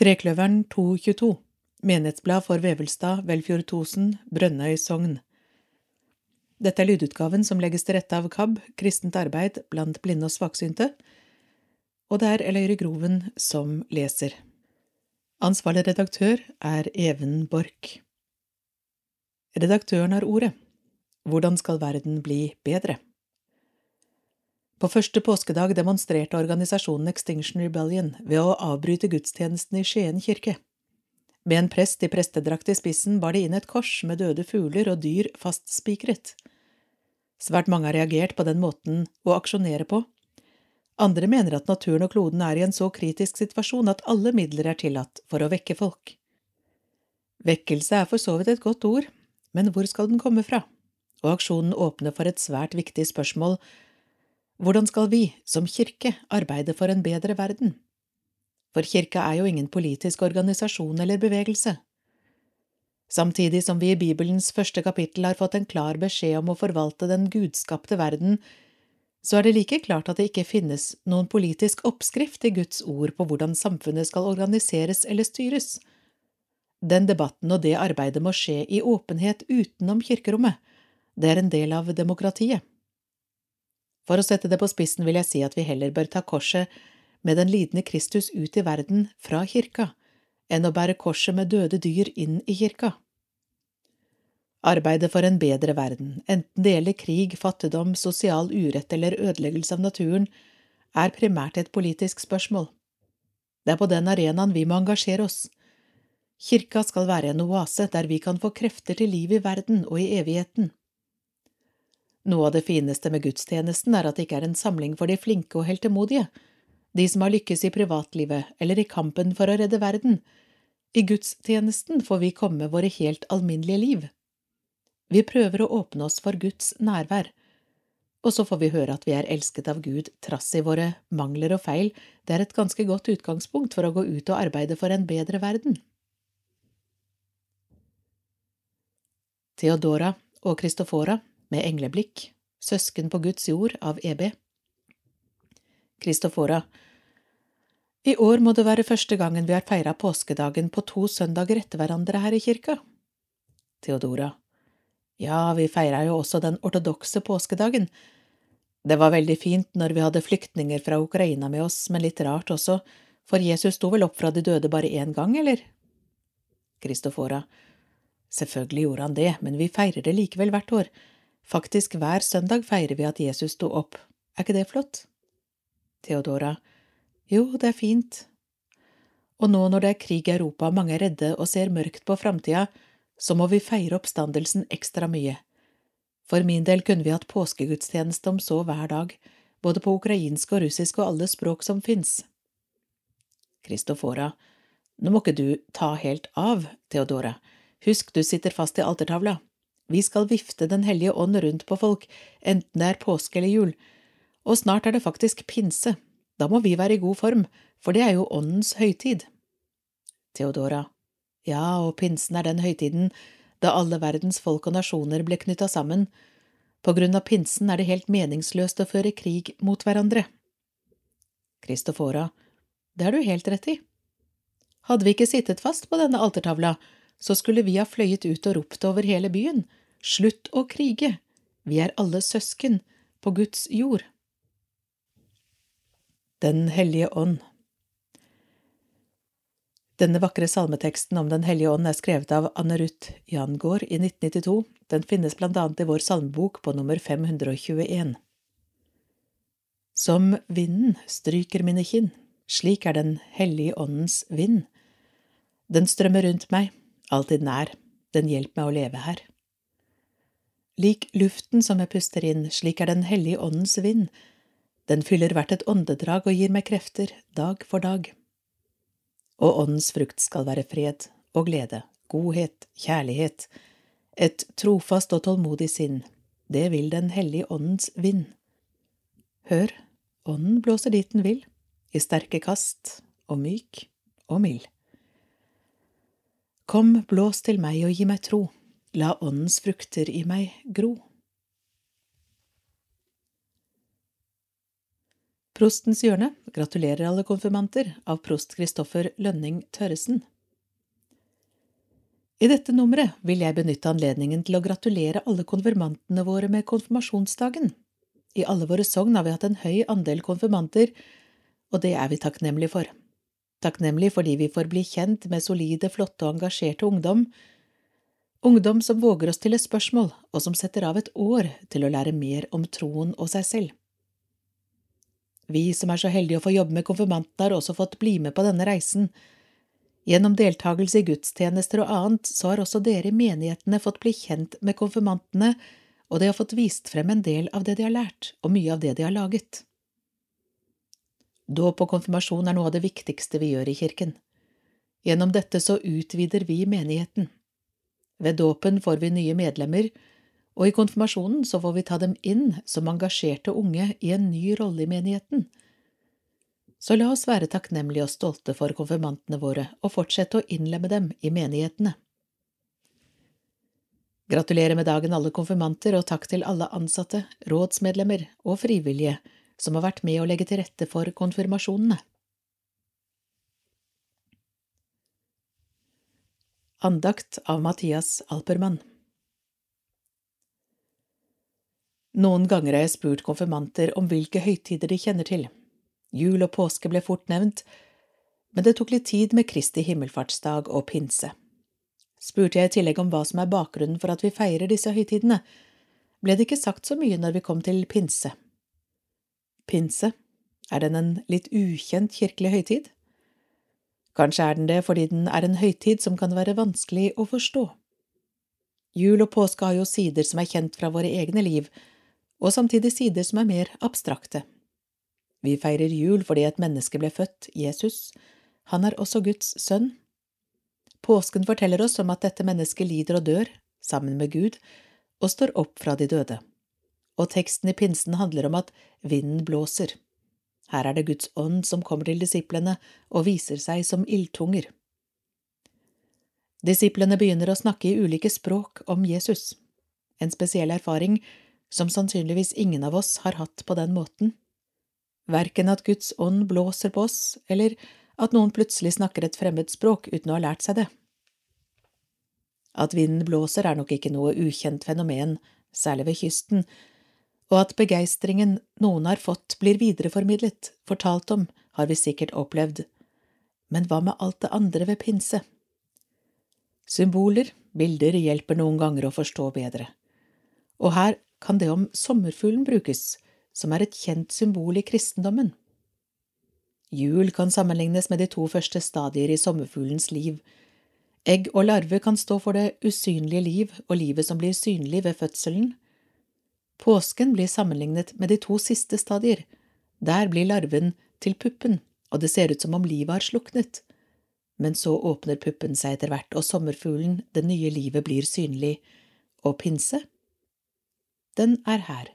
Trekløveren 222 Menighetsblad for Vevelstad, Velfjord Tosen, Brønnøy Sogn Dette er lydutgaven som legges til rette av KAB, Kristent arbeid blant blinde og svaksynte, og det er Eløyre Groven som leser. Ansvarlig redaktør er Even Borch. Redaktøren har ordet. Hvordan skal verden bli bedre? På første påskedag demonstrerte organisasjonen Extinction Rebellion ved å avbryte gudstjenesten i Skien kirke. Med en prest i prestedrakt i spissen bar de inn et kors med døde fugler og dyr fastspikret. Svært mange har reagert på den måten å aksjonere på. Andre mener at naturen og kloden er i en så kritisk situasjon at alle midler er tillatt for å vekke folk. Vekkelse er for så vidt et godt ord, men hvor skal den komme fra? Og aksjonen åpner for et svært viktig spørsmål – hvordan skal vi, som kirke, arbeide for en bedre verden? For kirka er jo ingen politisk organisasjon eller bevegelse. Samtidig som vi i Bibelens første kapittel har fått en klar beskjed om å forvalte den gudskapte verden, så er det like klart at det ikke finnes noen politisk oppskrift i Guds ord på hvordan samfunnet skal organiseres eller styres. Den debatten og det arbeidet må skje i åpenhet utenom kirkerommet, det er en del av demokratiet. For å sette det på spissen vil jeg si at vi heller bør ta korset med den lidende Kristus ut i verden fra kirka, enn å bære korset med døde dyr inn i kirka. Arbeidet for en bedre verden, enten det gjelder krig, fattigdom, sosial urett eller ødeleggelse av naturen, er primært et politisk spørsmål. Det er på den arenaen vi må engasjere oss. Kirka skal være en oase der vi kan få krefter til liv i verden og i evigheten. Noe av det fineste med gudstjenesten er at det ikke er en samling for de flinke og heltemodige, de som har lykkes i privatlivet eller i kampen for å redde verden. I gudstjenesten får vi komme våre helt alminnelige liv. Vi prøver å åpne oss for Guds nærvær, og så får vi høre at vi er elsket av Gud trass i våre mangler og feil, det er et ganske godt utgangspunkt for å gå ut og arbeide for en bedre verden. Theodora og Kristofora med engleblikk, Søsken på Guds jord av EB. Kristofora I år må det være første gangen vi har feira påskedagen på to søndager etter hverandre her i kirka. Theodora Ja, vi feira jo også den ortodokse påskedagen. Det var veldig fint når vi hadde flyktninger fra Ukraina med oss, men litt rart også, for Jesus sto vel opp fra de døde bare én gang, eller? Kristofora Selvfølgelig gjorde han det, men vi feirer det likevel hvert år. Faktisk hver søndag feirer vi at Jesus sto opp. Er ikke det flott? Theodora. Jo, det er fint. Og nå når det er krig i Europa og mange er redde og ser mørkt på framtida, så må vi feire oppstandelsen ekstra mye. For min del kunne vi hatt påskegudstjeneste om så hver dag, både på ukrainsk og russisk og alle språk som fins. Kristofora. Nå må ikke du ta helt av, Theodora. Husk du sitter fast i altertavla. Vi skal vifte Den hellige ånd rundt på folk, enten det er påske eller jul. Og snart er det faktisk pinse. Da må vi være i god form, for det er jo åndens høytid. Theodora. Ja, og pinsen er den høytiden da alle verdens folk og nasjoner ble knytta sammen. På grunn av pinsen er det helt meningsløst å føre krig mot hverandre. Kristofora. Det har du helt rett i. Hadde vi ikke sittet fast på denne altertavla, så skulle vi ha fløyet ut og ropt over hele byen, Slutt å krige, vi er alle søsken på Guds jord. Den hellige ånd Denne vakre salmeteksten om Den hellige ånd er skrevet av Anne Ruth Jangård i 1992. Den finnes blant annet i vår salmebok på nummer 521. Som vinden stryker mine kinn, slik er Den hellige åndens vind. Den strømmer rundt meg, alltid nær, den hjelper meg å leve her. Lik luften som jeg puster inn, slik er Den hellige åndens vind. Den fyller hvert et åndedrag og gir meg krefter, dag for dag. Og åndens frukt skal være fred og glede, godhet, kjærlighet, et trofast og tålmodig sinn, det vil Den hellige åndens vind. Hør, ånden blåser dit den vil, i sterke kast, og myk og mild. Kom, blås til meg og gi meg tro La åndens frukter i meg gro. Prostens hjørne gratulerer alle konfirmanter av prost Kristoffer Lønning Tørresen. I dette nummeret vil jeg benytte anledningen til å gratulere alle konfirmantene våre med konfirmasjonsdagen. I alle våre sogn har vi hatt en høy andel konfirmanter, og det er vi takknemlige for. Takknemlig fordi vi får bli kjent med solide, flotte og engasjerte ungdom, ungdom som våger å stille spørsmål, og som setter av et år til å lære mer om troen og seg selv. Vi som er så heldige å få jobbe med konfirmantene, har også fått bli med på denne reisen. Gjennom deltakelse i gudstjenester og annet så har også dere i menighetene fått bli kjent med konfirmantene, og de har fått vist frem en del av det de har lært, og mye av det de har laget. Dåp og konfirmasjon er noe av det viktigste vi gjør i kirken. Gjennom dette så utvider vi menigheten. Ved dåpen får vi nye medlemmer, og i konfirmasjonen så får vi ta dem inn som engasjerte unge i en ny rolle i menigheten. Så la oss være takknemlige og stolte for konfirmantene våre og fortsette å innlemme dem i menighetene. Gratulerer med dagen alle konfirmanter, og takk til alle ansatte, rådsmedlemmer og frivillige som har vært med å legge til rette for konfirmasjonene. Andakt av Mathias Alpermann Noen ganger har jeg spurt konfirmanter om hvilke høytider de kjenner til. Jul og påske ble fort nevnt, men det tok litt tid med Kristi himmelfartsdag og pinse. Spurte jeg i tillegg om hva som er bakgrunnen for at vi feirer disse høytidene, ble det ikke sagt så mye når vi kom til pinse. Pinse, er den en litt ukjent kirkelig høytid? Kanskje er den det fordi den er en høytid som kan være vanskelig å forstå. Jul og påske har jo sider som er kjent fra våre egne liv, og samtidig sider som er mer abstrakte. Vi feirer jul fordi et menneske ble født, Jesus. Han er også Guds sønn. Påsken forteller oss om at dette mennesket lider og dør, sammen med Gud, og står opp fra de døde. Og teksten i pinsen handler om at vinden blåser. Her er det Guds ånd som kommer til disiplene og viser seg som ildtunger. Disiplene begynner å snakke i ulike språk om Jesus, en spesiell erfaring som sannsynligvis ingen av oss har hatt på den måten. Verken at Guds ånd blåser på oss, eller at noen plutselig snakker et fremmed språk uten å ha lært seg det. At vinden blåser er nok ikke noe ukjent fenomen, særlig ved kysten, og at begeistringen noen har fått blir videreformidlet, fortalt om, har vi sikkert opplevd, men hva med alt det andre ved pinse? Symboler, bilder, hjelper noen ganger å forstå bedre, og her kan det om sommerfuglen brukes, som er et kjent symbol i kristendommen. Jul kan sammenlignes med de to første stadier i sommerfuglens liv. Egg og larve kan stå for det usynlige liv og livet som blir synlig ved fødselen. Påsken blir sammenlignet med de to siste stadier. Der blir larven til puppen, og det ser ut som om livet har sluknet. Men så åpner puppen seg etter hvert, og sommerfuglen, det nye livet, blir synlig. Og pinse? Den er her.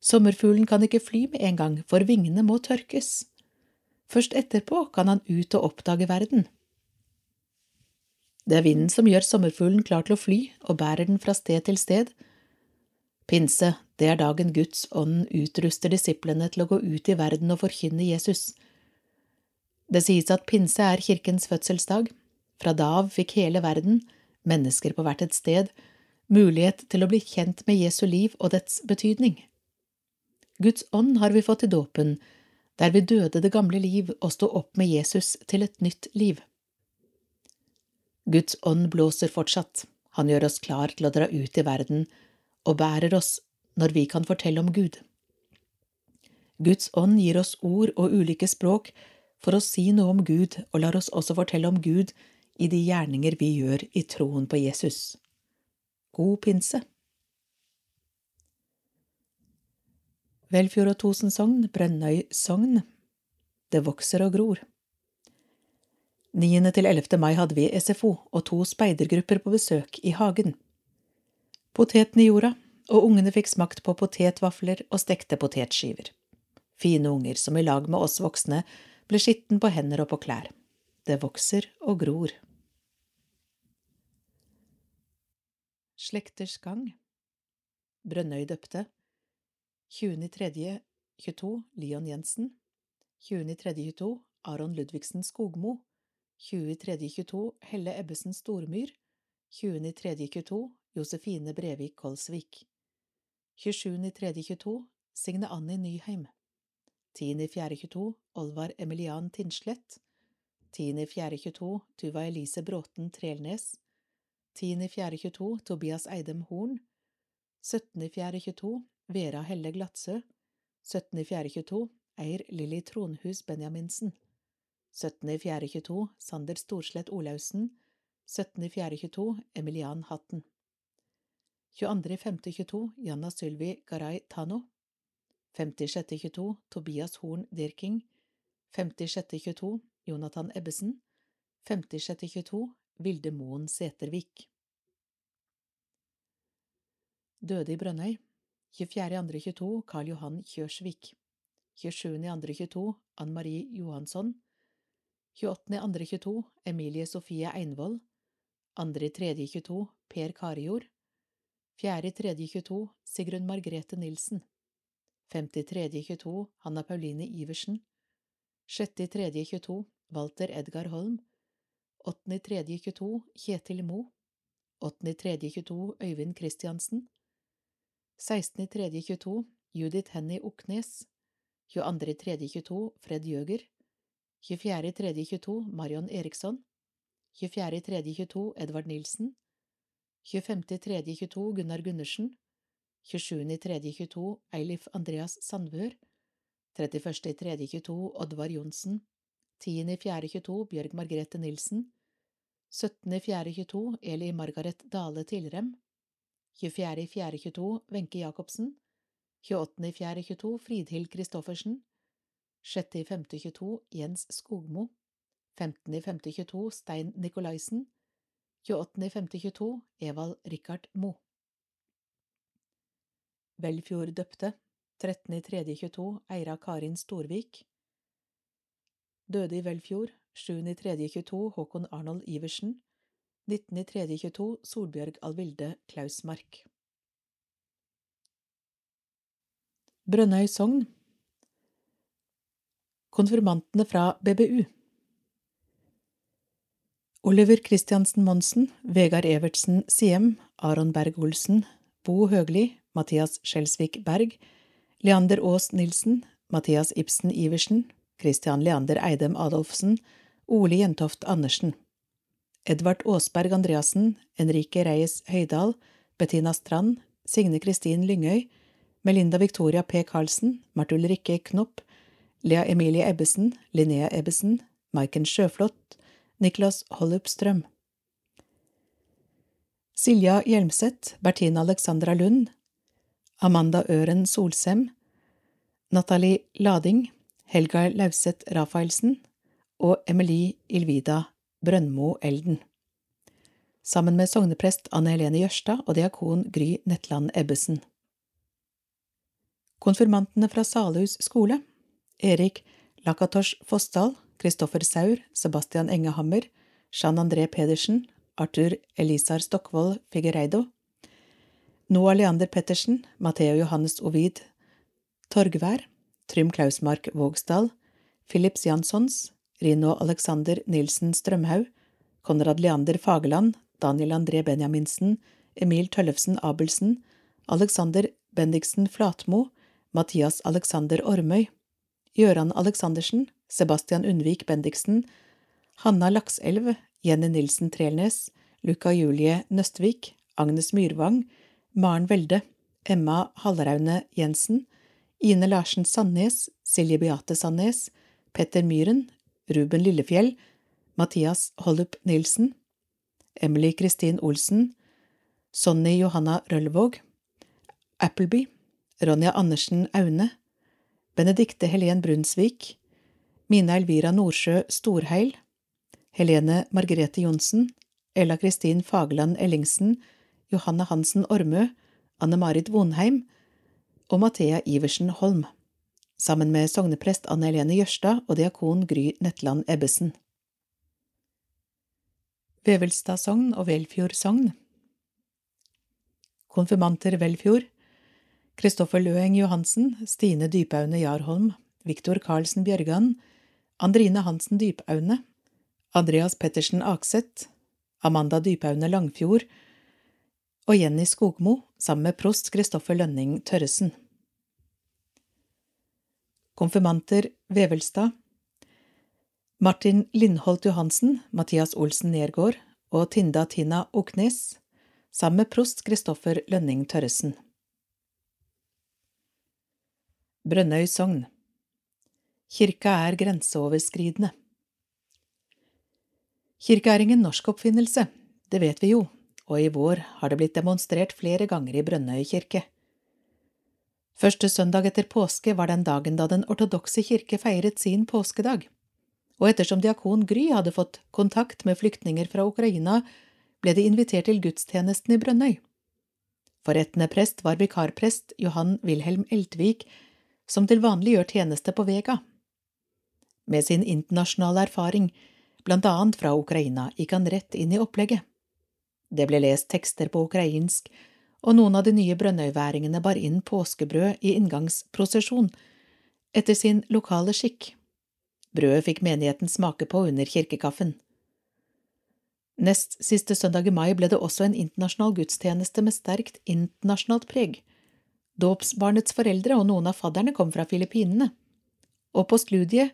Sommerfuglen kan ikke fly med en gang, for vingene må tørkes. Først etterpå kan han ut og oppdage verden. Det er vinden som gjør sommerfuglen klar til å fly og bærer den fra sted til sted. Pinse, det er dagen Guds ånd utruster disiplene til å gå ut i verden og forkynne Jesus. Det sies at pinse er kirkens fødselsdag. Fra da av fikk hele verden, mennesker på hvert et sted, mulighet til å bli kjent med Jesu liv og dets betydning. Guds ånd har vi fått i dåpen, der vi døde det gamle liv og sto opp med Jesus til et nytt liv. Guds ånd blåser fortsatt, han gjør oss klar til å dra ut i verden og bærer oss når vi kan fortelle om Gud. Guds ånd gir oss ord og ulike språk for å si noe om Gud og lar oss også fortelle om Gud i de gjerninger vi gjør i troen på Jesus. God pinse! Velfjord og Tosen sogn, Brønnøy sogn. Det vokser og gror. 9. til 11. mai hadde vi SFO og to speidergrupper på besøk i hagen. Poteten i jorda, og ungene fikk smakt på potetvafler og stekte potetskiver. Fine unger som i lag med oss voksne ble skitten på hender og på klær. Det vokser og gror. Slekters gang Brønnøy døpte 20.3.22 Leon Jensen 20.3.22 Aron Ludvigsen Skogmo 20.3.22 Helle Ebbesen Stormyr 20.3.22 Josefine Brevik Kolsvik 27.3.22 Signe Anni Nyheim. 10.4.22 Olvar Emilian Tinslett 10.4.22 Tuva Elise Bråten Trelnes. 10.4.22 Tobias Eidem Horn. 17.4.22 Vera Helle Glatsø. 17.4.22 Eir Lilly Tronhus Benjaminsen. 17.4.22 Sander Storslett Olaussen. 17.4.22 Emilian Hatten 22.5.22 Janna Sylvi Garay Tano. 56.22 Tobias Horn Dirking. 56.22 Jonathan Ebbesen. 56.22 Vilde Moen Setervik Døde i Brønnøy. 24.2.22 Karl Johan Kjørsvik. 27.2.22 Ann Marie Johansson. 28.2.22 Emilie Sofie Einvoll. 2.3.22 Per Karejord 4.3.22 Sigrun Margrethe Nilsen 5.3.22 Hanna Pauline Iversen. 6.3.22 Walter Edgar Holm. 8.3.22 Kjetil Mo 8.3.22 Øyvind Christiansen 16.3.22 Judith Henny Oknes. 22.3.22 Fred Jøger. 24.3.22 Marion Eriksson. 24.3.22 Edvard Nilsen 25.3.22 Gunnar Gundersen. 27.3.22 Eilif Andreas Sandvør. 31.3.22 Oddvar Johnsen. 10.4.22 Bjørg Margrethe Nilsen. 17.4.22 Eli Margaret Dale Tilrem. 24.4.22 Wenche Jacobsen. 28.4.22 Fridhild Christoffersen. 6.5.22 Jens Skogmo. 15.5.22 Stein Nikolaisen 28.5.22 Evald Rikard Mo Velfjord døpte. 13.3.22 Eira Karin Storvik. Døde i Velfjord 7.3.22 Håkon Arnold Iversen. 19.3.22 Solbjørg Alvilde Klausmark. Brønnøy sogn. Konfirmantene fra BBU Oliver Christiansen Monsen, Vegard Evertsen Siem, Aron Berg-Olsen, Bo Høgli, Mathias Skjelsvik Berg, Leander Aas Nilsen, Mathias Ibsen Iversen, Christian Leander Eidem Adolfsen, Ole Jentoft Andersen. Edvard Aasberg Andreassen, Henrike Reyes Høydal, Bettina Strand, Signe Kristin Lyngøy, Melinda Victoria P. Karlsen, Martul Ulrikke Knopp, Lea Emilie Ebbesen, Linnea Ebbesen, Maiken Sjøflot, Niklas Hollup Strøm. Silja Hjelmseth, Bertine Alexandra Lund, Amanda Øren Solsem, Nathalie Lading, Helga Lauseth Rafaelsen og Emilie Ilvida Brøndmo Elden. Sammen med sogneprest Anne Helene Jørstad og diakon Gry Netland Ebbesen. Konfirmantene fra Salhus skole Erik Lakatosh Fossdal, Kristoffer Saur, Sebastian Engehammer, Jean André Pedersen, Arthur Elisar Stokkvold Figueiredo, Noah Leander Pettersen, Matheo Johannes Ovid Torgvær, Trym Klausmark Vågsdal, Philips Janssons, Rino Alexander Nilsen Strømhaug, Konrad Leander Fageland, Daniel André Benjaminsen, Emil Tøllefsen Abelsen, Alexander Bendiksen Flatmo, Mathias Alexander Ormøy, Gøran Aleksandersen, Sebastian Undvik Bendiksen, Hanna Lakselv, Jenny Nilsen Trelnes, Luca Julie Nøstvik, Agnes Myrvang, Maren Welde, Emma Halleraune Jensen, Ine Larsen Sandnes, Silje Beate Sandnes, Petter Myhren, Ruben Lillefjell, Mathias Hollup Nilsen, Emily Kristin Olsen, Sonny Johanna Rølvåg, Appleby, Ronja Andersen Aune, Benedikte Helen Brunsvik, Mina Elvira Nordsjø Storheil, Helene Margrethe Johnsen, Ella Kristin Fageland Ellingsen, Johanne Hansen Ormø, Anne Marit Vonheim og Mathea Iversen Holm, sammen med sogneprest Anne Helene Jørstad og diakon Gry Netland Ebbesen. Vevelstad sogn og Velfjord sogn. Konfirmanter Velfjord. Kristoffer Løeng Johansen, Stine Dypaune Jarholm, Viktor Karlsen Bjørgan, Andrine Hansen Dypaune, Andreas Pettersen Akseth, Amanda Dypaune Langfjord og Jenny Skogmo sammen med prost Kristoffer Lønning Tørresen. Konfirmanter Vevelstad Martin Lindholt Johansen, Mathias Olsen Nergård og Tinda Tina Oknes sammen med prost Kristoffer Lønning Tørresen. Brønnøy sogn Kirka er grenseoverskridende. Kirke er ingen norsk oppfinnelse, det vet vi jo, og i vår har det blitt demonstrert flere ganger i Brønnøy kirke. Første søndag etter påske var den dagen da Den ortodokse kirke feiret sin påskedag, og ettersom diakon Gry hadde fått kontakt med flyktninger fra Ukraina, ble de invitert til gudstjenesten i Brønnøy. Forrettende prest var vikarprest Johan Wilhelm Eltvik, som til vanlig gjør tjeneste på Vega. Med sin internasjonale erfaring, blant annet fra Ukraina, gikk han rett inn i opplegget. Det ble lest tekster på ukrainsk, og noen av de nye brønnøyværingene bar inn påskebrød i inngangsprosesjon, etter sin lokale skikk. Brødet fikk menigheten smake på under kirkekaffen. Nest siste søndag i mai ble det også en internasjonal gudstjeneste med sterkt internasjonalt preg. Dåpsbarnets foreldre og noen av fadderne kom fra Filippinene, og på studiet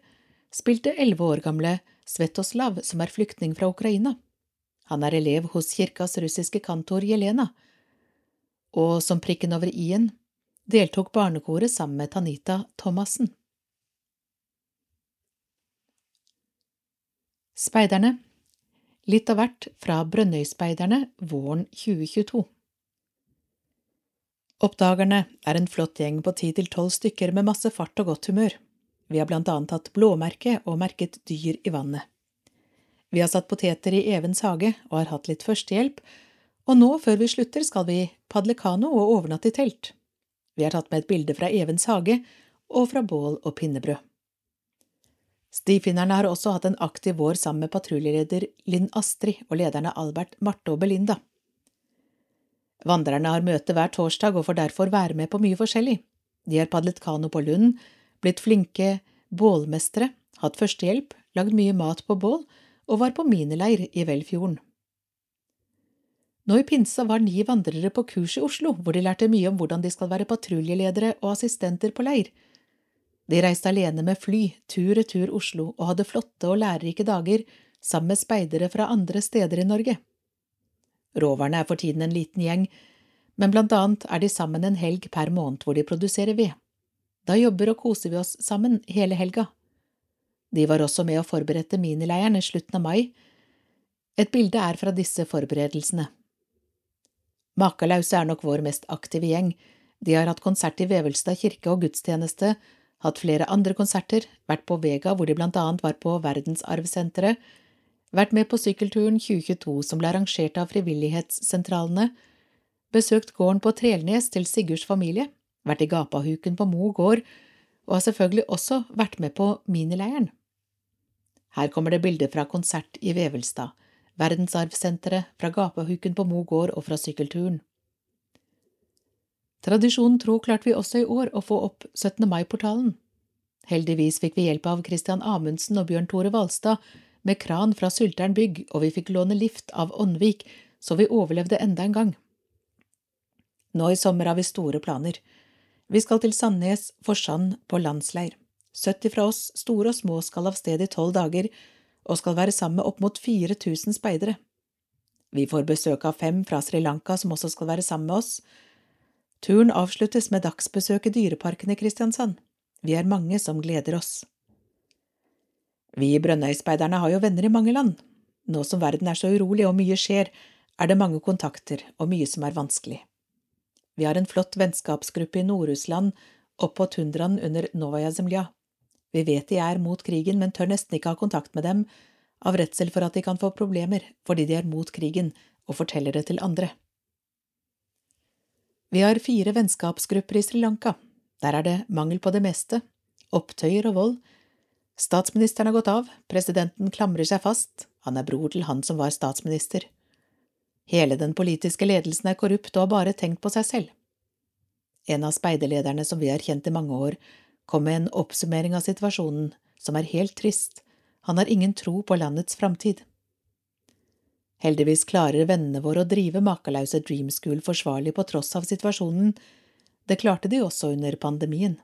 spilte elleve år gamle Svetoslav, som er flyktning fra Ukraina. Han er elev hos kirkas russiske kantor Jelena, og som prikken over i-en deltok barnekoret sammen med Tanita Thomassen. Speiderne Litt av hvert fra Brønnøyspeiderne våren 2022 Oppdagerne er en flott gjeng på ti til tolv stykker med masse fart og godt humør. Vi har blant annet tatt blåmerke og merket dyr i vannet. Vi har satt poteter i Evens hage og har hatt litt førstehjelp, og nå, før vi slutter, skal vi padle kano og overnatte i telt. Vi har tatt med et bilde fra Evens hage og fra bål og pinnebrød. Stifinnerne har også hatt en aktiv vår sammen med patruljeleder Linn Astrid og lederne Albert, Marte og Belinda. Vandrerne har møte hver torsdag og får derfor være med på mye forskjellig. De har padlet kano på Lund, blitt flinke bålmestere, hatt førstehjelp, lagd mye mat på bål og var på minileir i Velfjorden. Nå i pinsa var ni vandrere på kurs i Oslo, hvor de lærte mye om hvordan de skal være patruljeledere og assistenter på leir. De reiste alene med fly tur-retur Oslo og hadde flotte og lærerike dager sammen med speidere fra andre steder i Norge. Råvarene er for tiden en liten gjeng, men blant annet er de sammen en helg per måned hvor de produserer ved. Da jobber og koser vi oss sammen hele helga. De var også med å forberedte minileiren i slutten av mai. Et bilde er fra disse forberedelsene. Makalause er nok vår mest aktive gjeng. De har hatt konsert i Vevelstad kirke og gudstjeneste, hatt flere andre konserter, vært på Vega hvor de blant annet var på Verdensarvsenteret, vært med på sykkelturen 2022 som ble arrangert av frivillighetssentralene, besøkt gården på Trelnes til Sigurds familie, vært i Gapahuken på Mo gård, og har selvfølgelig også vært med på minileiren. Her kommer det bilder fra konsert i Vevelstad, Verdensarvsenteret, fra Gapahuken på Mo gård og fra sykkelturen. Tradisjonen tro klarte vi også i år å få opp 17. mai-portalen. Heldigvis fikk vi hjelp av Christian Amundsen og Bjørn Tore Valstad med kran fra Sylteren bygg, og vi fikk låne lift av Åndvik, så vi overlevde enda en gang. Nå i sommer har vi store planer. Vi skal til Sandnes, Forsand, på landsleir. 70 fra oss, store og små, skal av sted i tolv dager og skal være sammen med opp mot 4000 speidere. Vi får besøk av fem fra Sri Lanka som også skal være sammen med oss. Turen avsluttes med dagsbesøk i Dyreparken i Kristiansand. Vi er mange som gleder oss. Vi i Brønnøyspeiderne har jo venner i mange land. Nå som verden er så urolig og mye skjer, er det mange kontakter og mye som er vanskelig. Vi har en flott vennskapsgruppe i Nord-Russland, oppå tundraen under Novaja Zemlja. Vi vet de er mot krigen, men tør nesten ikke ha kontakt med dem, av redsel for at de kan få problemer fordi de er mot krigen og forteller det til andre. Vi har fire vennskapsgrupper i Sri Lanka. Der er det mangel på det meste, opptøyer og vold, Statsministeren har gått av, presidenten klamrer seg fast, han er bror til han som var statsminister. Hele den politiske ledelsen er korrupt og har bare tenkt på seg selv. En av speiderlederne som vi har kjent i mange år, kom med en oppsummering av situasjonen, som er helt trist. Han har ingen tro på landets framtid. Heldigvis klarer vennene våre å drive makelause Dream School forsvarlig på tross av situasjonen. Det klarte de også under pandemien.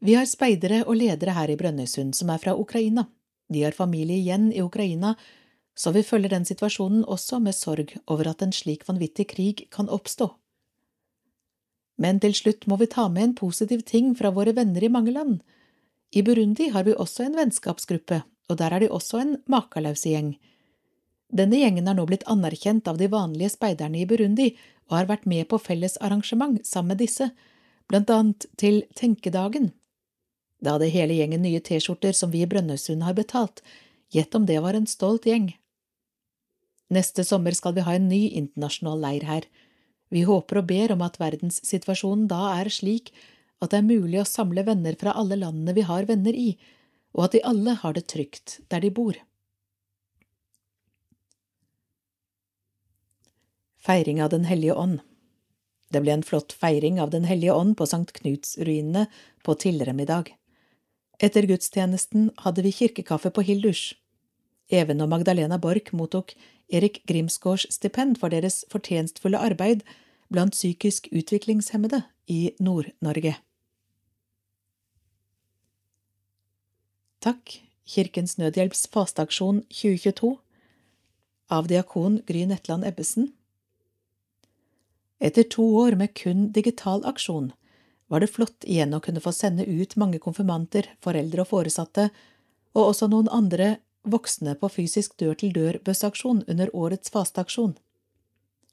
Vi har speidere og ledere her i Brønnøysund som er fra Ukraina. De har familie igjen i Ukraina, så vi følger den situasjonen også med sorg over at en slik vanvittig krig kan oppstå. Men til slutt må vi ta med en positiv ting fra våre venner i mange land. I Burundi har vi også en vennskapsgruppe, og der er de også en makalause gjeng. Denne gjengen er nå blitt anerkjent av de vanlige speiderne i Burundi og har vært med på felles arrangement sammen med disse, blant annet til Tenkedagen. Da hadde hele gjengen nye T-skjorter som vi i Brønnøysund har betalt, gjett om det var en stolt gjeng. Neste sommer skal vi ha en ny internasjonal leir her. Vi håper og ber om at verdenssituasjonen da er slik at det er mulig å samle venner fra alle landene vi har venner i, og at de alle har det trygt der de bor. Feiring av Den hellige ånd Det ble en flott feiring av Den hellige ånd på Sankt Knuts-ruinene på Tilrem i dag. Etter gudstjenesten hadde vi kirkekaffe på Hildurs. Even og Magdalena Borch mottok Erik Grimsgaards stipend for deres fortjenstfulle arbeid blant psykisk utviklingshemmede i Nord-Norge. Takk, Kirkens Nødhjelps fasteaksjon 2022 av diakon Gry Netland Ebbesen etter to år med kun digital aksjon var det flott igjen å kunne få sende ut mange konfirmanter, foreldre og foresatte, og også noen andre voksne på fysisk dør-til-dør-bøssaksjon under årets fasteaksjon.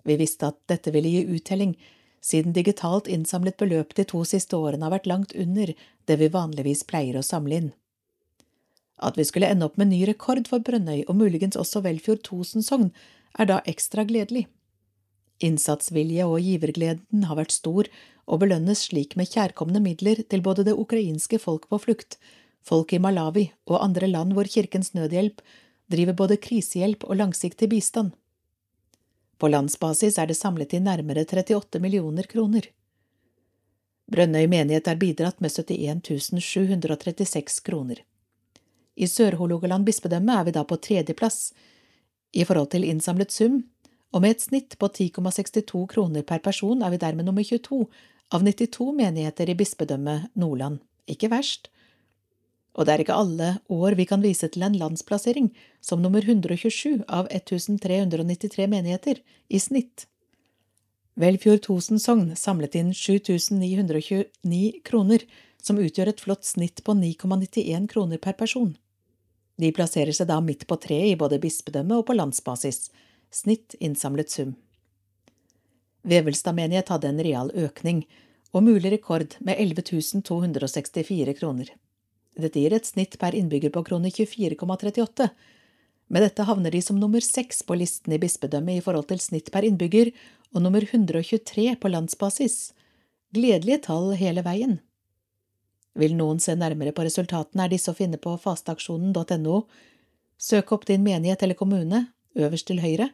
Vi visste at dette ville gi uttelling, siden digitalt innsamlet beløp de to siste årene har vært langt under det vi vanligvis pleier å samle inn. At vi skulle ende opp med ny rekord for Brønnøy og muligens også Velfjord Tosen-sogn, er da ekstra gledelig. Innsatsvilje og givergleden har vært stor og belønnes slik med kjærkomne midler til både det ukrainske folk på flukt, folk i Malawi og andre land hvor Kirkens Nødhjelp driver både krisehjelp og langsiktig bistand. På landsbasis er det samlet inn nærmere 38 millioner kroner. Brønnøy menighet er bidratt med 71 736 kroner. I Sør-Hålogaland bispedømme er vi da på tredjeplass i forhold til innsamlet sum og med et snitt på 10,62 kroner per person er vi dermed nummer 22 av 92 menigheter i bispedømmet Nordland. Ikke verst. Og det er ikke alle år vi kan vise til en landsplassering som nummer 127 av 1393 menigheter i snitt. Velfjord Tosen sogn samlet inn 7929 kroner, som utgjør et flott snitt på 9,91 kroner per person. De plasserer seg da midt på treet i både bispedømme og på landsbasis, snitt innsamlet sum. Vevelstad menighet hadde en real økning, og mulig rekord med 11 264 kroner. Dette gir et snitt per innbygger på kroner 24,38. Med dette havner de som nummer seks på listen i bispedømmet i forhold til snitt per innbygger, og nummer 123 på landsbasis. Gledelige tall hele veien. Vil noen se nærmere på resultatene, er disse å finne på fasteaksjonen.no. Søk opp din menighet eller kommune, øverst til høyre.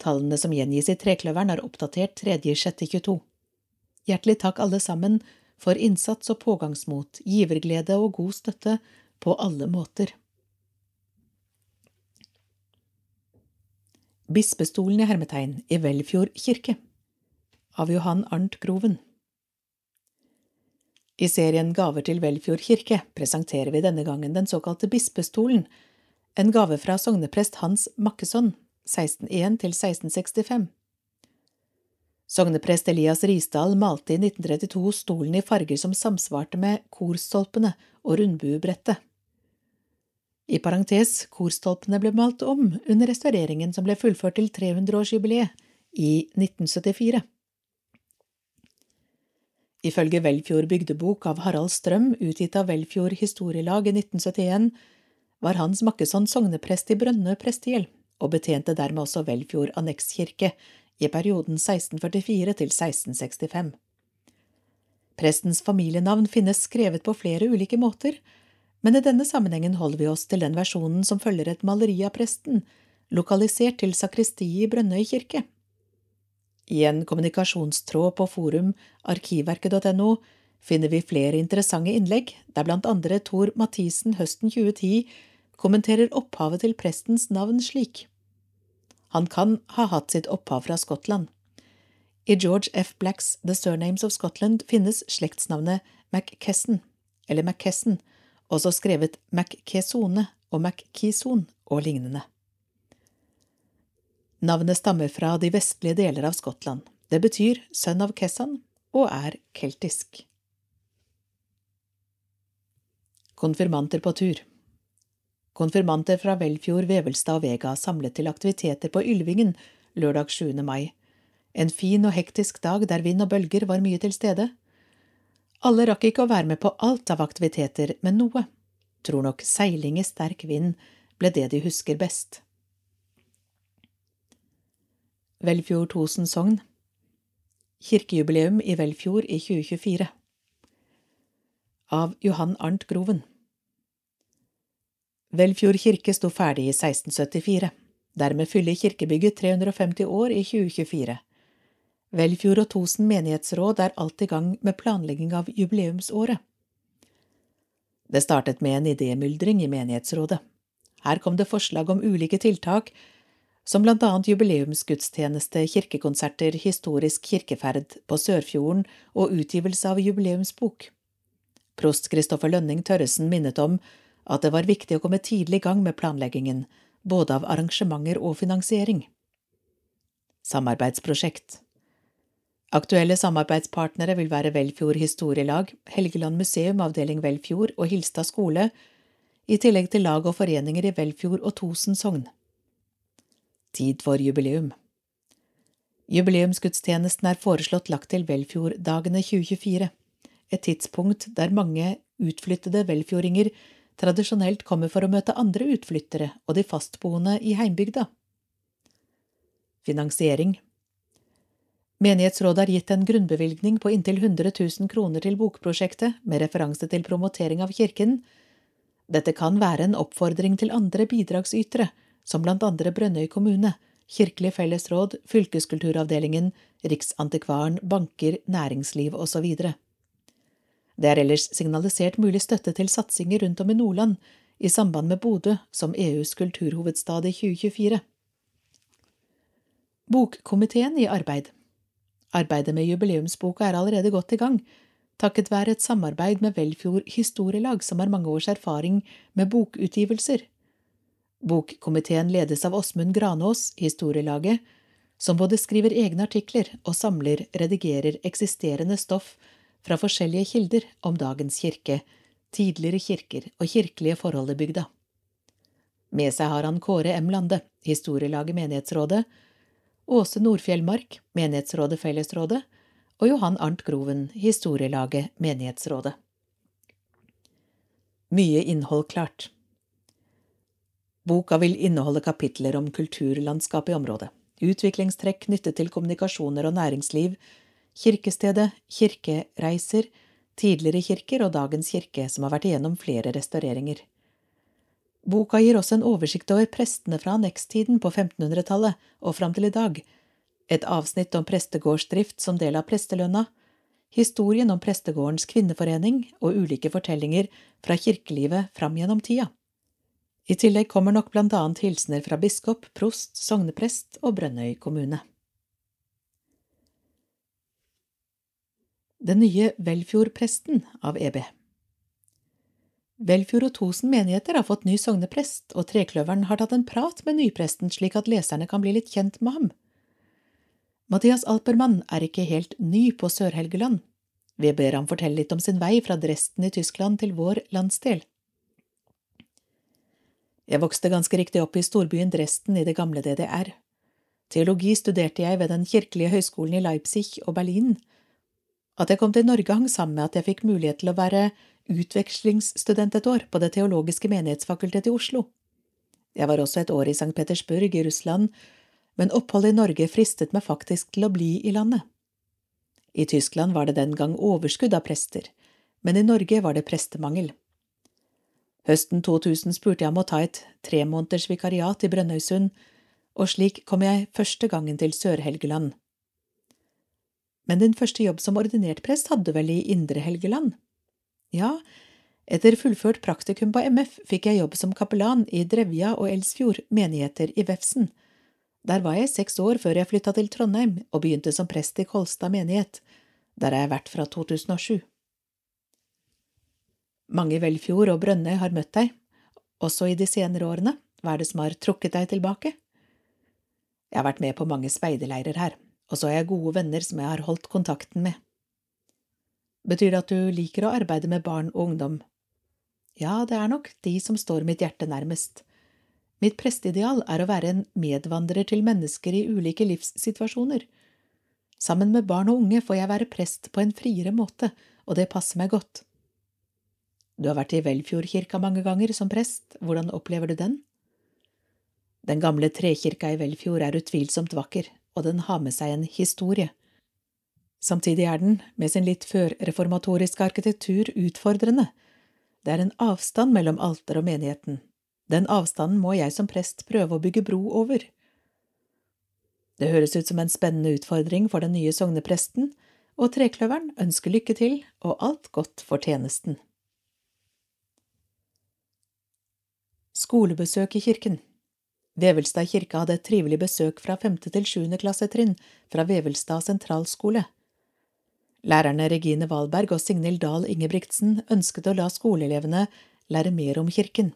Tallene som gjengis i Trekløveren, er oppdatert 3.6.22. Hjertelig takk alle sammen for innsats og pågangsmot, giverglede og god støtte på alle måter. Bispestolen i hermetegn i Velfjord kirke av Johan Arnt Groven I serien Gaver til Velfjord kirke presenterer vi denne gangen den såkalte bispestolen, en gave fra sogneprest Hans Makkesson, 1601 til 1665. Sogneprest Elias Risdal malte i 1932 stolen i farger som samsvarte med korstolpene og rundbuebrettet. I parentes, korstolpene ble malt om under restaureringen som ble fullført til 300-årsjubileet i 1974. Ifølge Velfjord bygdebok av Harald Strøm, utgitt av Velfjord historielag i 1971, var Hans Makkesson sogneprest i Brønnø prestegjeld, og betjente dermed også Velfjord annekskirke i perioden 1644 til 1665. Prestens familienavn finnes skrevet på flere ulike måter, men i denne sammenhengen holder vi oss til den versjonen som følger et maleri av presten, lokalisert til sakristiet i Brønnøy kirke. I en kommunikasjonstråd på forum arkivverket.no finner vi flere interessante innlegg, der blant andre Tor Mathisen høsten 2010 kommenterer opphavet til prestens navn slik. Han kan ha hatt sitt opphav fra Skottland. I George F. Blacks The Surnames of Scotland finnes slektsnavnet MacKesson, eller McKesson, også skrevet McKesone og MacKison og lignende. Navnet stammer fra de vestlige deler av Skottland. Det betyr sønn av Kessan og er keltisk. Konfirmanter på tur Konfirmanter fra Velfjord, Vevelstad og Vega samlet til aktiviteter på Ylvingen lørdag 7. mai. En fin og hektisk dag der vind og bølger var mye til stede. Alle rakk ikke å være med på alt av aktiviteter, men noe. Tror nok seiling i sterk vind ble det de husker best. Velfjord Tosen sogn Kirkejubileum i Velfjord i 2024 Av Johan Arnt Groven Velfjord kirke sto ferdig i 1674. Dermed fyller kirkebygget 350 år i 2024. Velfjord og Tosen menighetsråd er alt i gang med planlegging av jubileumsåret. Det startet med en idémyldring i menighetsrådet. Her kom det forslag om ulike tiltak, som blant annet jubileumsgudstjeneste, kirkekonserter, historisk kirkeferd på Sørfjorden og utgivelse av jubileumsbok. Prost Kristoffer Lønning Tørresen minnet om at det var viktig å komme tidlig i gang med planleggingen, både av arrangementer og finansiering. Samarbeidsprosjekt Aktuelle samarbeidspartnere vil være Velfjord Historielag, Helgeland museum avdeling Velfjord og Hilstad skole, i tillegg til lag og foreninger i Velfjord og Tosen sogn. Tid for jubileum Jubileumsgudstjenesten er foreslått lagt til Velfjorddagene 2024, et tidspunkt der mange utflyttede velfjordinger tradisjonelt kommer for å møte andre utflyttere og de fastboende i heimbygda. Finansiering Menighetsrådet har gitt en grunnbevilgning på inntil 100 000 kroner til bokprosjektet med referanse til promotering av kirken. Dette kan være en oppfordring til andre bidragsytere, som blant andre Brønnøy kommune, Kirkelig fellesråd, Fylkeskulturavdelingen, Riksantikvaren, banker, næringsliv osv. Det er ellers signalisert mulig støtte til satsinger rundt om i Nordland i samband med Bodø som EUs kulturhovedstad i 2024. Bokkomiteen i arbeid Arbeidet med jubileumsboka er allerede godt i gang, takket være et samarbeid med Velfjord historielag, som har mange års erfaring med bokutgivelser. Bokkomiteen ledes av Åsmund Granås, historielaget, som både skriver egne artikler og samler, redigerer eksisterende stoff fra forskjellige kilder om dagens kirke, tidligere kirker og kirkelige forhold i bygda. Med seg har han Kåre M. Lande, historielaget Menighetsrådet, Åse Nordfjellmark, Menighetsrådet Fellesrådet, og Johan Arnt Groven, historielaget Menighetsrådet. Mye innhold klart. Boka vil inneholde kapitler om kulturlandskapet i området, utviklingstrekk knyttet til kommunikasjoner og næringsliv, kirkestedet, kirkereiser, tidligere kirker og dagens kirke, som har vært igjennom flere restaureringer. Boka gir også en oversikt over prestene fra annekstiden på 1500-tallet og fram til i dag, et avsnitt om prestegårdsdrift som del av prestelønna, historien om prestegårdens kvinneforening og ulike fortellinger fra kirkelivet fram gjennom tida. I tillegg kommer nok blant annet hilsener fra biskop, prost, sogneprest og Brønnøy kommune. Den nye Velfjordpresten av EB. Velfjord og Tosen menigheter har fått ny sogneprest, og Trekløveren har tatt en prat med nypresten slik at leserne kan bli litt kjent med ham. Mathias Alpermann er ikke helt ny på Sør-Helgeland. Vi ber ham fortelle litt om sin vei fra Dresden i Tyskland til vår landsdel. Jeg vokste ganske riktig opp i storbyen Dresden i det gamle DDR. Teologi studerte jeg ved den kirkelige høyskolen i Leipzig og Berlin, at jeg kom til Norge hang sammen med at jeg fikk mulighet til å være utvekslingsstudent et år på Det teologiske menighetsfakultet i Oslo. Jeg var også et år i St. Petersburg i Russland, men oppholdet i Norge fristet meg faktisk til å bli i landet. I Tyskland var det den gang overskudd av prester, men i Norge var det prestemangel. Høsten 2000 spurte jeg om å ta et tremåneders vikariat i Brønnøysund, og slik kom jeg første gangen til Sør-Helgeland. Men din første jobb som ordinert prest hadde du vel i Indre Helgeland? Ja, etter fullført praktikum på MF fikk jeg jobb som kapellan i Drevja og Elsfjord menigheter i Vefsn. Der var jeg seks år før jeg flytta til Trondheim og begynte som prest i Kolstad menighet. Der har jeg vært fra 2007. Mange i Velfjord og Brønnøy har møtt deg, også i de senere årene. Hva er det som har trukket deg tilbake? Jeg har vært med på mange speiderleirer her, og så har jeg gode venner som jeg har holdt kontakten med. Betyr det at du liker å arbeide med barn og ungdom? Ja, det er nok de som står mitt hjerte nærmest. Mitt presteideal er å være en medvandrer til mennesker i ulike livssituasjoner. Sammen med barn og unge får jeg være prest på en friere måte, og det passer meg godt. Du har vært i Velfjordkirka mange ganger som prest, hvordan opplever du den? Den gamle trekirka i Velfjord er utvilsomt vakker, og den har med seg en historie. Samtidig er den, med sin litt førreformatoriske arkitektur, utfordrende. Det er en avstand mellom alter og menigheten. Den avstanden må jeg som prest prøve å bygge bro over. Det høres ut som en spennende utfordring for den nye sognepresten, og Trekløveren ønsker lykke til og alt godt for tjenesten. Skolebesøk i kirken Vevelstad kirke hadde et trivelig besøk fra femte til sjuende klassetrinn fra Vevelstad sentralskole. Lærerne Regine Wahlberg og Signhild Dahl Ingebrigtsen ønsket å la skoleelevene lære mer om kirken.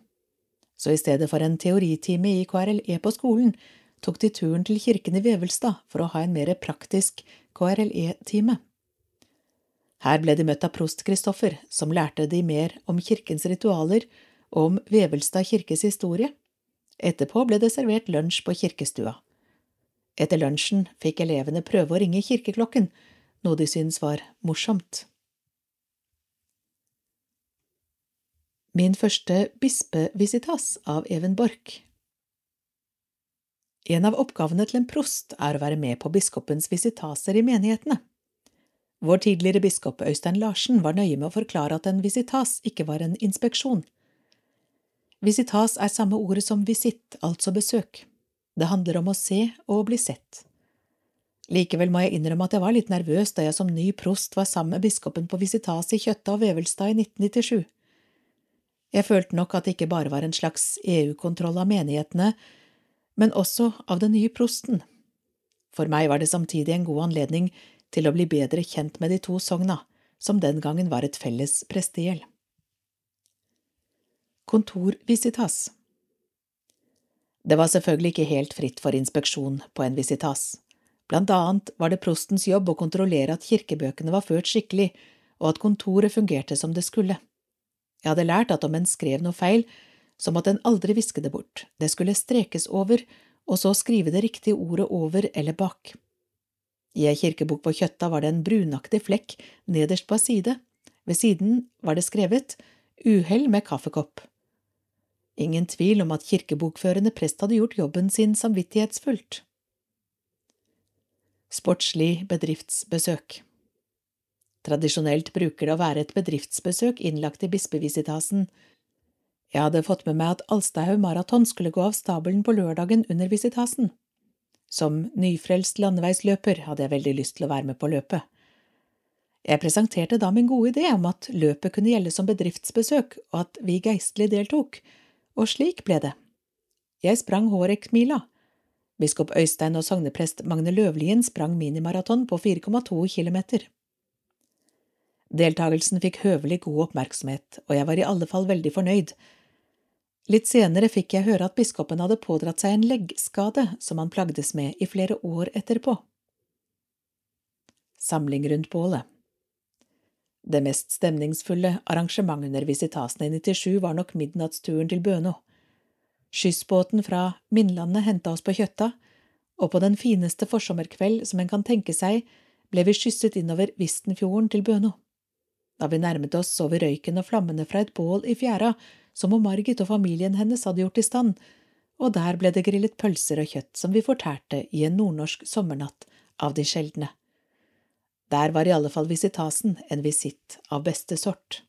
Så i stedet for en teoritime i KRLE på skolen, tok de turen til kirken i Vevelstad for å ha en mer praktisk KRLE-time. Her ble de møtt av prost Kristoffer, som lærte de mer om kirkens ritualer og om Vevelstad kirkes historie. Etterpå ble det servert lunsj på kirkestua. Etter lunsjen fikk elevene prøve å ringe kirkeklokken, noe de syntes var morsomt. Min første bispevisitas av Even Borch En av oppgavene til en prost er å være med på biskopens visitaser i menighetene. Vår tidligere biskop Øystein Larsen var nøye med å forklare at en visitas ikke var en inspeksjon. Visitas er samme ordet som visitt, altså besøk. Det handler om å se og bli sett. Likevel må jeg innrømme at jeg var litt nervøs da jeg som ny prost var sammen med biskopen på visitas i Kjøtta og Vevelstad i 1997. Jeg følte nok at det ikke bare var en slags EU-kontroll av menighetene, men også av den nye prosten. For meg var det samtidig en god anledning til å bli bedre kjent med de to sogna, som den gangen var et felles prestegjeld. Kontorvisitas Det var selvfølgelig ikke helt fritt for inspeksjon på en visitas. Blant annet var det prostens jobb å kontrollere at kirkebøkene var ført skikkelig, og at kontoret fungerte som det skulle. Jeg hadde lært at om en skrev noe feil, så måtte en aldri viske det bort, det skulle strekes over, og så skrive det riktige ordet over eller bak. I ei kirkebok på Kjøtta var det en brunaktig flekk nederst på ei side, ved siden var det skrevet Uhell med kaffekopp. Ingen tvil om at kirkebokførende prest hadde gjort jobben sin samvittighetsfullt. Sportslig bedriftsbesøk Tradisjonelt bruker det å være et bedriftsbesøk innlagt i bispevisitasen. Jeg hadde fått med meg at Alstahaug Maraton skulle gå av stabelen på lørdagen under visitasen. Som nyfrelst landeveisløper hadde jeg veldig lyst til å være med på løpet. Jeg presenterte da min gode idé om at løpet kunne gjelde som bedriftsbesøk, og at vi geistlig deltok, og slik ble det. Jeg sprang Hårek-mila. Biskop Øystein og sogneprest Magne Løvlien sprang minimaraton på 4,2 kilometer. Deltagelsen fikk høvelig god oppmerksomhet, og jeg var i alle fall veldig fornøyd. Litt senere fikk jeg høre at biskopen hadde pådratt seg en leggskade som han plagdes med i flere år etterpå. Samling rundt bålet det mest stemningsfulle arrangementet under visitasen i 97 var nok midnattsturen til Bøno. Skyssbåten fra Mindlandet henta oss på Kjøtta, og på den fineste forsommerkveld som en kan tenke seg, ble vi skysset innover Vistenfjorden til Bøno. Da vi nærmet oss, så vi røyken og flammene fra et bål i fjæra, som om Margit og familien hennes hadde gjort i stand, og der ble det grillet pølser og kjøtt som vi fortærte i en nordnorsk sommernatt av de sjeldne. Der var i alle fall visitasen en visitt av beste sort.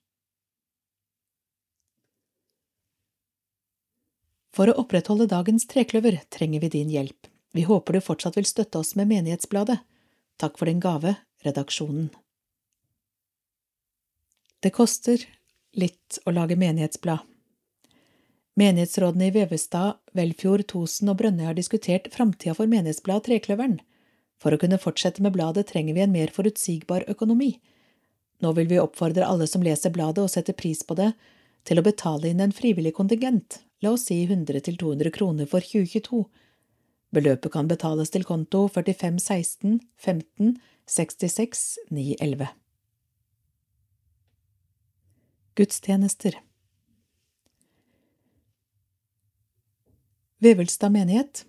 For å opprettholde dagens trekløver trenger vi din hjelp. Vi håper du fortsatt vil støtte oss med Menighetsbladet. Takk for din gave, Redaksjonen. Det koster litt å lage menighetsblad. Menighetsrådene i Vevestad, Velfjord, Tosen og Brønnøy har diskutert framtida for menighetsbladet Trekløveren. For å kunne fortsette med bladet trenger vi en mer forutsigbar økonomi. Nå vil vi oppfordre alle som leser bladet og setter pris på det, til å betale inn en frivillig kontingent, la oss si 100–200 kroner for 2022. Beløpet kan betales til konto 45 16 15 66 911. Gudstjenester Vevelstad menighet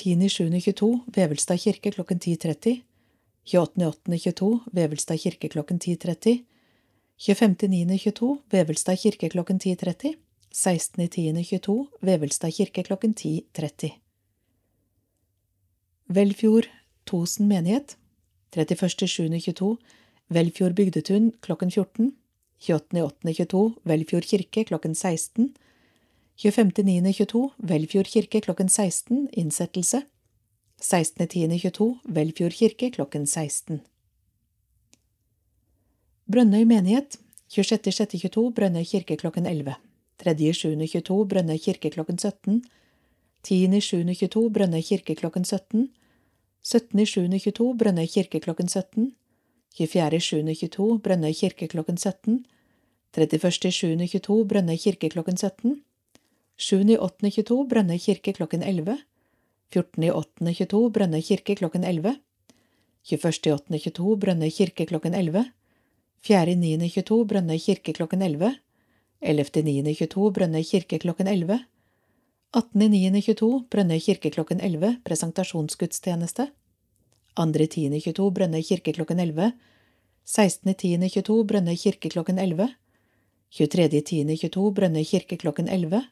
10.7.22 Vevelstad kirke klokken 10.30 28.8.22 Vevelstad kirke klokken 10.30 25.9.22 Vevelstad kirke klokken 10.30 16.10.22 Vevelstad kirke klokken 10.30 Velfjord Tosen menighet. 31.7.22 Velfjord bygdetun klokken 14 28.8.22 Velfjord kirke klokken 16 25.9.22 Velfjord kirke klokken 16 Innsettelse. 16.10.22 Velfjord kirke klokken 16 Brønnøy menighet 26.6.22 Brønnøy kirke klokken 11 3.7.22 Brønnøy kirke klokken 17 10.7.22 Brønnøy kirke klokken 17 17.7.22 Brønnøy kirke klokken 17 24.7.22 Brønnøy kirke klokken 17 31.7.22 Brønnøy kirke klokken 17 7.8.22 Brønnøy kirke klokken 11. 14.8.22 Brønnøy kirke klokken 11. 21.8.22 Brønnøy kirke klokken 11. 4.9.22 Brønnøy kirke klokken 11. 11.9.22 Brønnøy kirke klokken 11. 18.9.22 Brønnøy kirke klokken 11 Presentasjonsgudstjeneste. 2.10.22 Brønnøy kirke klokken 11. 16.10.22 Brønnøy kirke klokken 11. 23.10.22 Brønnøy kirke klokken 11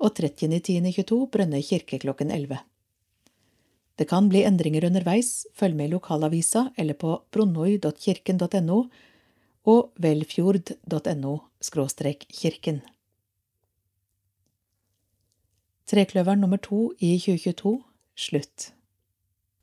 og 30.10.22 Brønnøy kirke klokken 11. Det kan bli endringer underveis, følg med i lokalavisa eller på bronnoi.kirken.no og velfjord.no kirken. Trekløveren nummer to i 2022 slutt.